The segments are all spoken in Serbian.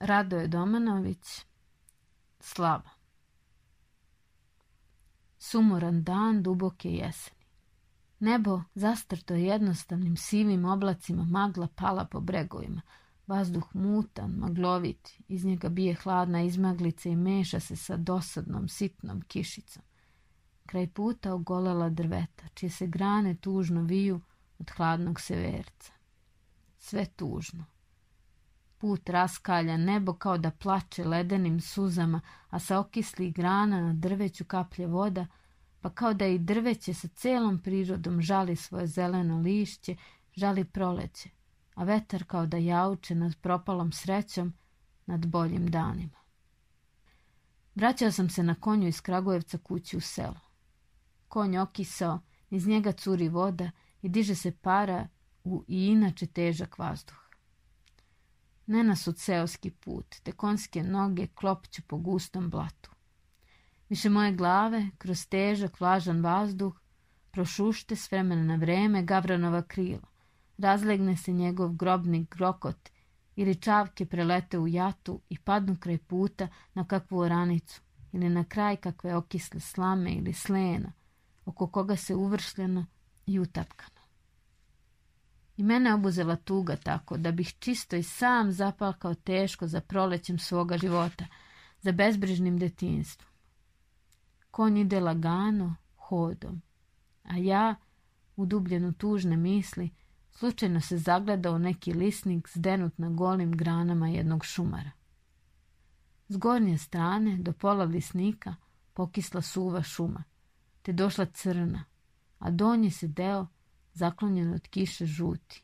Radoje Domanović Slava Sumoran dan duboke jeseni. Nebo zastrto jednostavnim sivim oblacima magla pala po bregovima. Vazduh mutan, maglovit, iz njega bije hladna izmaglica i meša se sa dosadnom, sitnom kišicom. Kraj puta ogolela drveta, čije se grane tužno viju od hladnog severca. Sve tužno. Put raskalja, nebo kao da plače ledenim suzama, a sa okislih grana na drveću kaplje voda, pa kao da i drveće sa celom prirodom žali svoje zeleno lišće, žali proleće, a vetar kao da jauče nad propalom srećom, nad boljim danima. Vraćao sam se na konju iz Kragujevca kući u selo. Konj okisao, iz njega curi voda i diže se para u i inače težak vazduh. Nenasud seoski put, te konjske noge klopću po gustom blatu. Više moje glave, kroz težak, vlažan vazduh, prošušte s vremena na vreme Gavranova krila. Razlegne se njegov grobni grokot ili čavke prelete u jatu i padnu kraj puta na kakvu oranicu ili na kraj kakve okisle slame ili slena, oko koga se uvršljeno i utapkano. I mene obuzela tuga tako da bih čisto i sam zapalkao teško za prolećem svoga života, za bezbrižnim detinstvom. Konj ide lagano, hodom, a ja, udubljen u tužne misli, slučajno se zagledao neki lisnik zdenut na golim granama jednog šumara. S gornje strane, do pola lisnika, pokisla suva šuma, te došla crna, a donji se deo zaklonjen od kiše žuti.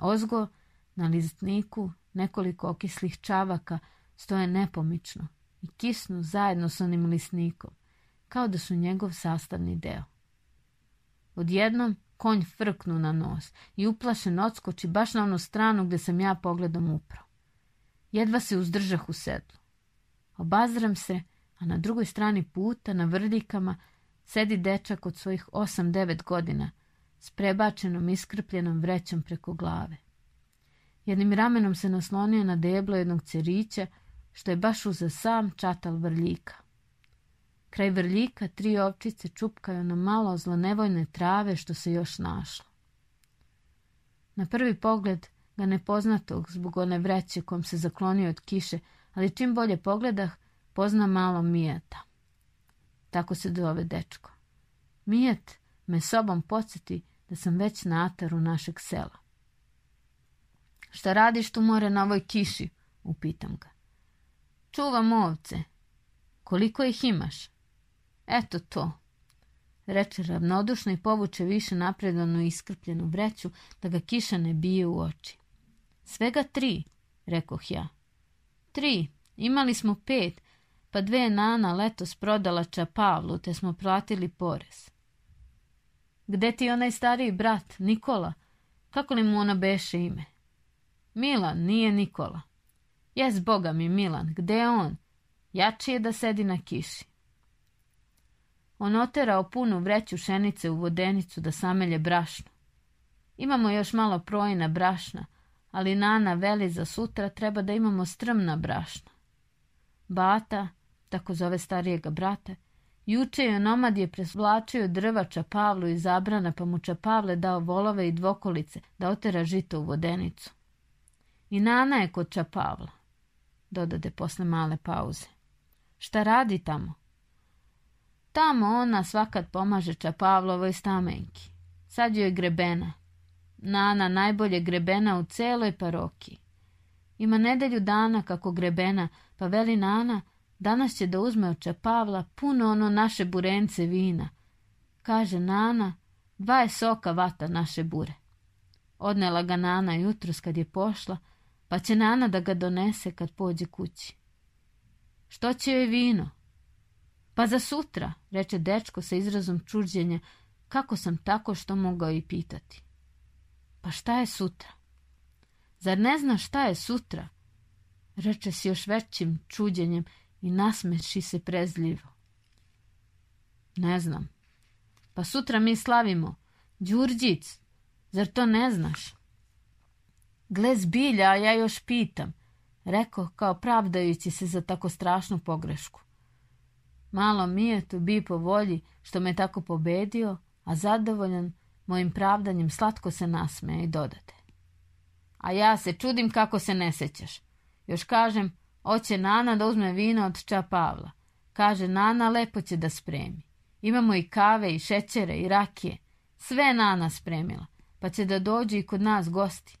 Ozgo na listniku nekoliko okislih čavaka stoje nepomično i kisnu zajedno s onim listnikom, kao da su njegov sastavni deo. Odjednom konj frknu na nos i uplašen odskoči baš na onu stranu gde sam ja pogledom uprao. Jedva se uzdržah u sedlu. Obazram se, a na drugoj strani puta, na vrdikama, sedi dečak od svojih osam, devet godina, s prebačenom iskrpljenom vrećom preko glave. Jednim ramenom se naslonio na deblo jednog cerića, što je baš uza sam čatal vrljika. Kraj vrljika tri ovčice čupkaju na malo zlonevojne trave što se još našlo. Na prvi pogled ga nepoznatog zbog one vreće kom se zaklonio od kiše, ali čim bolje pogledah, pozna malo Mijeta. Tako se dove dečko. Mijet me sobom podsjeti da sam već na ataru našeg sela. Šta radiš tu more na ovoj kiši? Upitam ga. Čuvam ovce. Koliko ih imaš? Eto to. Reče ravnodušno i povuče više napredonu iskrpljenu vreću da ga kiša ne bije u oči. Svega tri, rekoh ja. Tri, imali smo pet, pa dve nana letos prodala Pavlu, te smo platili porez. Gde ti onaj stariji brat, Nikola? Kako li mu ona beše ime? Milan, nije Nikola. Jes, boga mi, Milan, gde je on? Jači je da sedi na kiši. On oterao punu vreću šenice u vodenicu da samelje brašno. Imamo još malo projina brašna, ali Nana veli za sutra treba da imamo strmna brašna. Bata, tako zove starijega brata, Juče je nomad je presvlačio drvača Pavlu iz zabrana, pa mu Pavle dao volove i dvokolice da otera žito u vodenicu. I Nana je kod Čapavla, dodade posle male pauze. Šta radi tamo? Tamo ona svakad pomaže Čapavlovoj stamenki. Sad joj grebena. Nana najbolje grebena u celoj paroki. Ima nedelju dana kako grebena, pa veli Nana Danas će da uzme od Pavla puno ono naše burence vina. Kaže Nana, dva je soka vata naše bure. Odnela ga Nana jutros kad je pošla, pa će Nana da ga donese kad pođe kući. Što će joj vino? Pa za sutra, reče dečko sa izrazom čuđenja, kako sam tako što mogao i pitati. Pa šta je sutra? Zar ne zna šta je sutra? Reče s još većim čuđenjem i nasmeši se prezljivo. Ne znam. Pa sutra mi slavimo. Đurđic, zar to ne znaš? Gle zbilja, a ja još pitam, Rekao kao pravdajući se za tako strašnu pogrešku. Malo tu bi po volji što me tako pobedio, a zadovoljan mojim pravdanjem slatko se nasmeje i dodate. A ja se čudim kako se ne sećaš. Još kažem, oće Nana da uzme vino od ča Pavla. Kaže, Nana lepo će da spremi. Imamo i kave i šećere i rakije. Sve Nana spremila, pa će da dođe i kod nas gosti.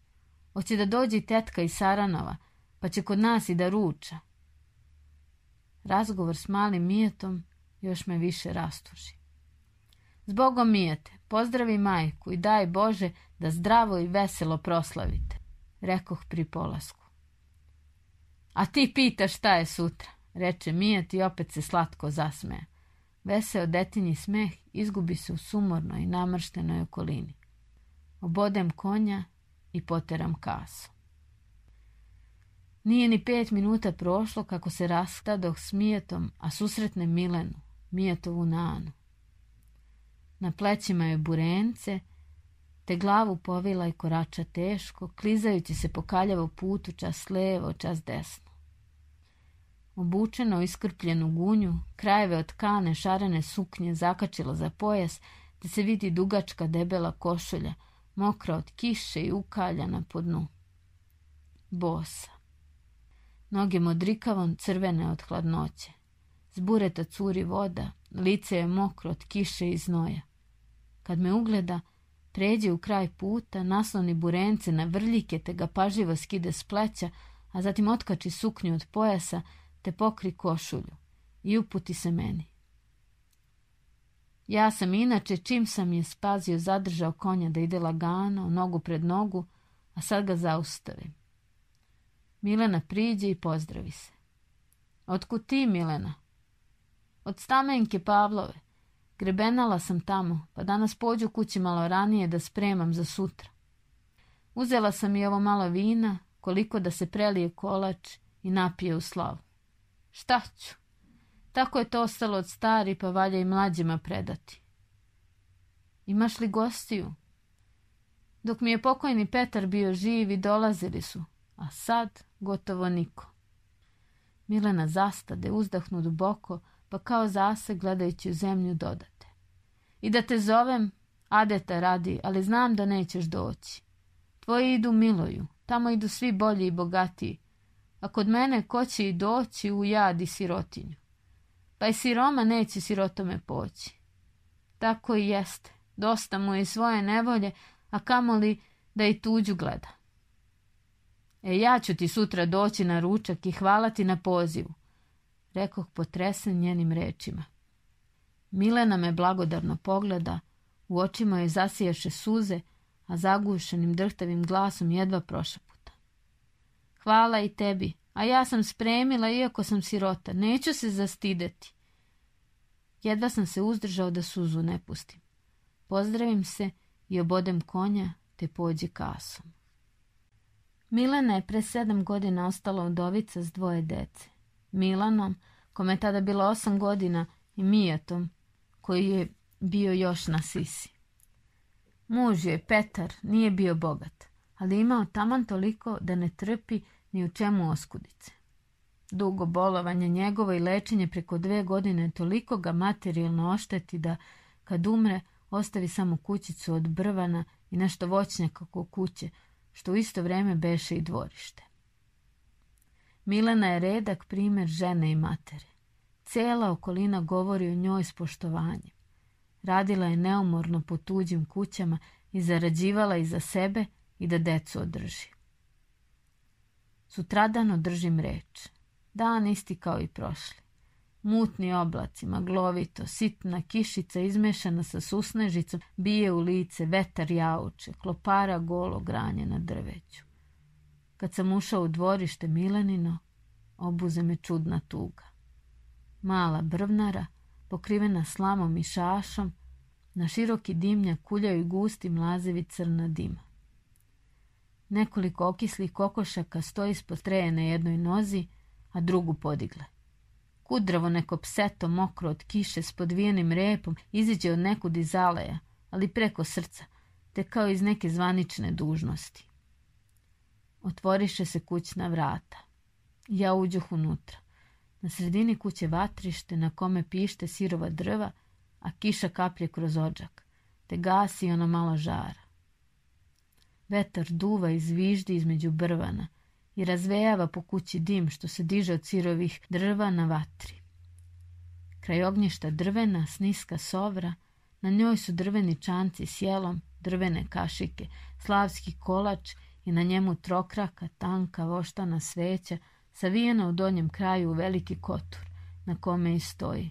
Hoće da dođe i tetka iz Saranova, pa će kod nas i da ruča. Razgovor s malim Mijetom još me više rastuži. Zbogom Mijete, pozdravi majku i daj Bože da zdravo i veselo proslavite, rekoh pri polasku. A ti pitaš šta je sutra, reče Mijet i opet se slatko zasmeja. Veseo detinji smeh izgubi se u sumornoj i namrštenoj okolini. Obodem konja i poteram kasu. Nije ni pet minuta prošlo kako se rastadoh s Mijetom, a susretne Milenu, Mijetovu nanu. Na plećima je burence, te glavu povila i korača teško, klizajući se po kaljavu putu, čas levo, čas desno. Obučeno u iskrpljenu gunju, krajeve od kane šarene suknje zakačila za pojas, te se vidi dugačka debela košulja, mokra od kiše i ukaljana po dnu. Bosa. Noge modrikavom crvene od hladnoće. Zbureta curi voda, lice je mokro od kiše i znoja. Kad me ugleda, pređe u kraj puta, nasloni burence na vrljike te ga pažljivo skide s pleća, a zatim otkači suknju od pojasa te pokri košulju i uputi se meni. Ja sam inače, čim sam je spazio, zadržao konja da ide lagano, nogu pred nogu, a sad ga zaustavim. Milena priđe i pozdravi se. Otkud ti, Milena? Od stamenke Pavlove. Grebenala sam tamo, pa danas pođu kući malo ranije da spremam za sutra. Uzela sam i ovo malo vina, koliko da se prelije kolač i napije u slavu. Šta ću? Tako je to ostalo od stari, pa valja i mlađima predati. Imaš li gostiju? Dok mi je pokojni Petar bio živ i dolazili su, a sad gotovo niko. Milena zastade, uzdahnu duboko, pa kao zase gledajući u zemlju dodate. I da te zovem, adeta radi, ali znam da nećeš doći. Tvoji idu miloju, tamo idu svi bolji i bogatiji, a kod mene ko će i doći u jad i sirotinju. Pa i siroma neće sirotome poći. Tako i jeste, dosta mu je svoje nevolje, a kamoli da i tuđu gleda. E ja ću ti sutra doći na ručak i hvala ti na pozivu, rekoh potresen njenim rečima. Milena me blagodarno pogleda, u očima joj zasijaše suze, a zagušenim drhtavim glasom jedva prošaputa. Hvala i tebi, a ja sam spremila iako sam sirota, neću se zastideti. Jedva sam se uzdržao da suzu ne pustim. Pozdravim se i obodem konja, te pođe kasom. Milena je pre sedam godina ostala udovica s dvoje dece. Milanom, kome je tada bilo osam godina, i Mijatom, koji je bio još na sisi. Muž je, Petar, nije bio bogat, ali imao taman toliko da ne trpi ni u čemu oskudice. Dugo bolovanje njegovo i lečenje preko dve godine toliko ga materijalno ošteti da kad umre ostavi samo kućicu od brvana i nešto voćnjaka oko kuće, što u isto vrijeme beše i dvorište. Milena je redak primjer žene i matere. Cela okolina govori o njoj s poštovanjem. Radila je neumorno po tuđim kućama i zarađivala i za sebe i da decu održi. Sutradan održim reč. Dan isti kao i prošli. Mutni oblaci, maglovito, sitna kišica izmešana sa susnežicom, bije u lice, vetar jauče, klopara golo granje na drveću. Kad sam ušao u dvorište Milenino, obuze me čudna tuga. Mala brvnara, pokrivena slamom i šašom, na široki dimnja kuljaju gusti mlazevi crna dima. Nekoliko okislih kokošaka stoji ispod treje na jednoj nozi, a drugu podigle. Kudravo neko pseto mokro od kiše s podvijenim repom iziđe od nekud iz aleja, ali preko srca, te kao iz neke zvanične dužnosti. Otvoriše se kućna vrata. Ja uđoh unutra. Na sredini kuće vatrište na kome pište sirova drva, a kiša kaplje kroz ođak, te gasi ono malo žara. Vetar duva i zviždi između brvana i razvejava po kući dim što se diže od sirovih drva na vatri. Kraj ognjišta drvena, sniska sovra, na njoj su drveni čanci s jelom, drvene kašike, slavski kolač i na njemu trokraka, tanka, voštana sveća, savijena u donjem kraju u veliki kotur, na kome i stoji.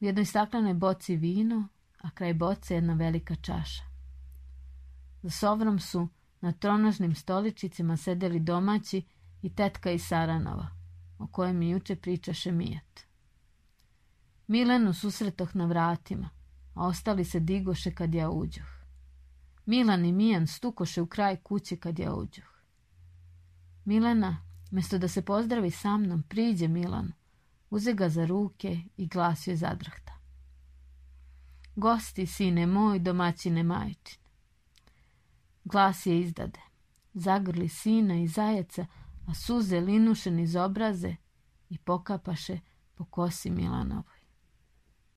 U jednoj staklenoj boci vino, a kraj boce jedna velika čaša. Za sovrom su na tronožnim stoličicima sedeli domaći i tetka iz Saranova, o kojem mi juče pričaše Mijat. Milenu susretoh na vratima, a ostali se digoše kad ja uđoh. Milan i Mijan stukoše u kraj kuće kad ja uđoh. Milena, mjesto da se pozdravi sa mnom, priđe Milan, uze ga za ruke i glasio je zadrahta. Gosti, sine moj, domaćine majčin. Glas je izdade. Zagrli sina i zajeca, a suze linušen iz obraze i pokapaše po kosi Milanovoj.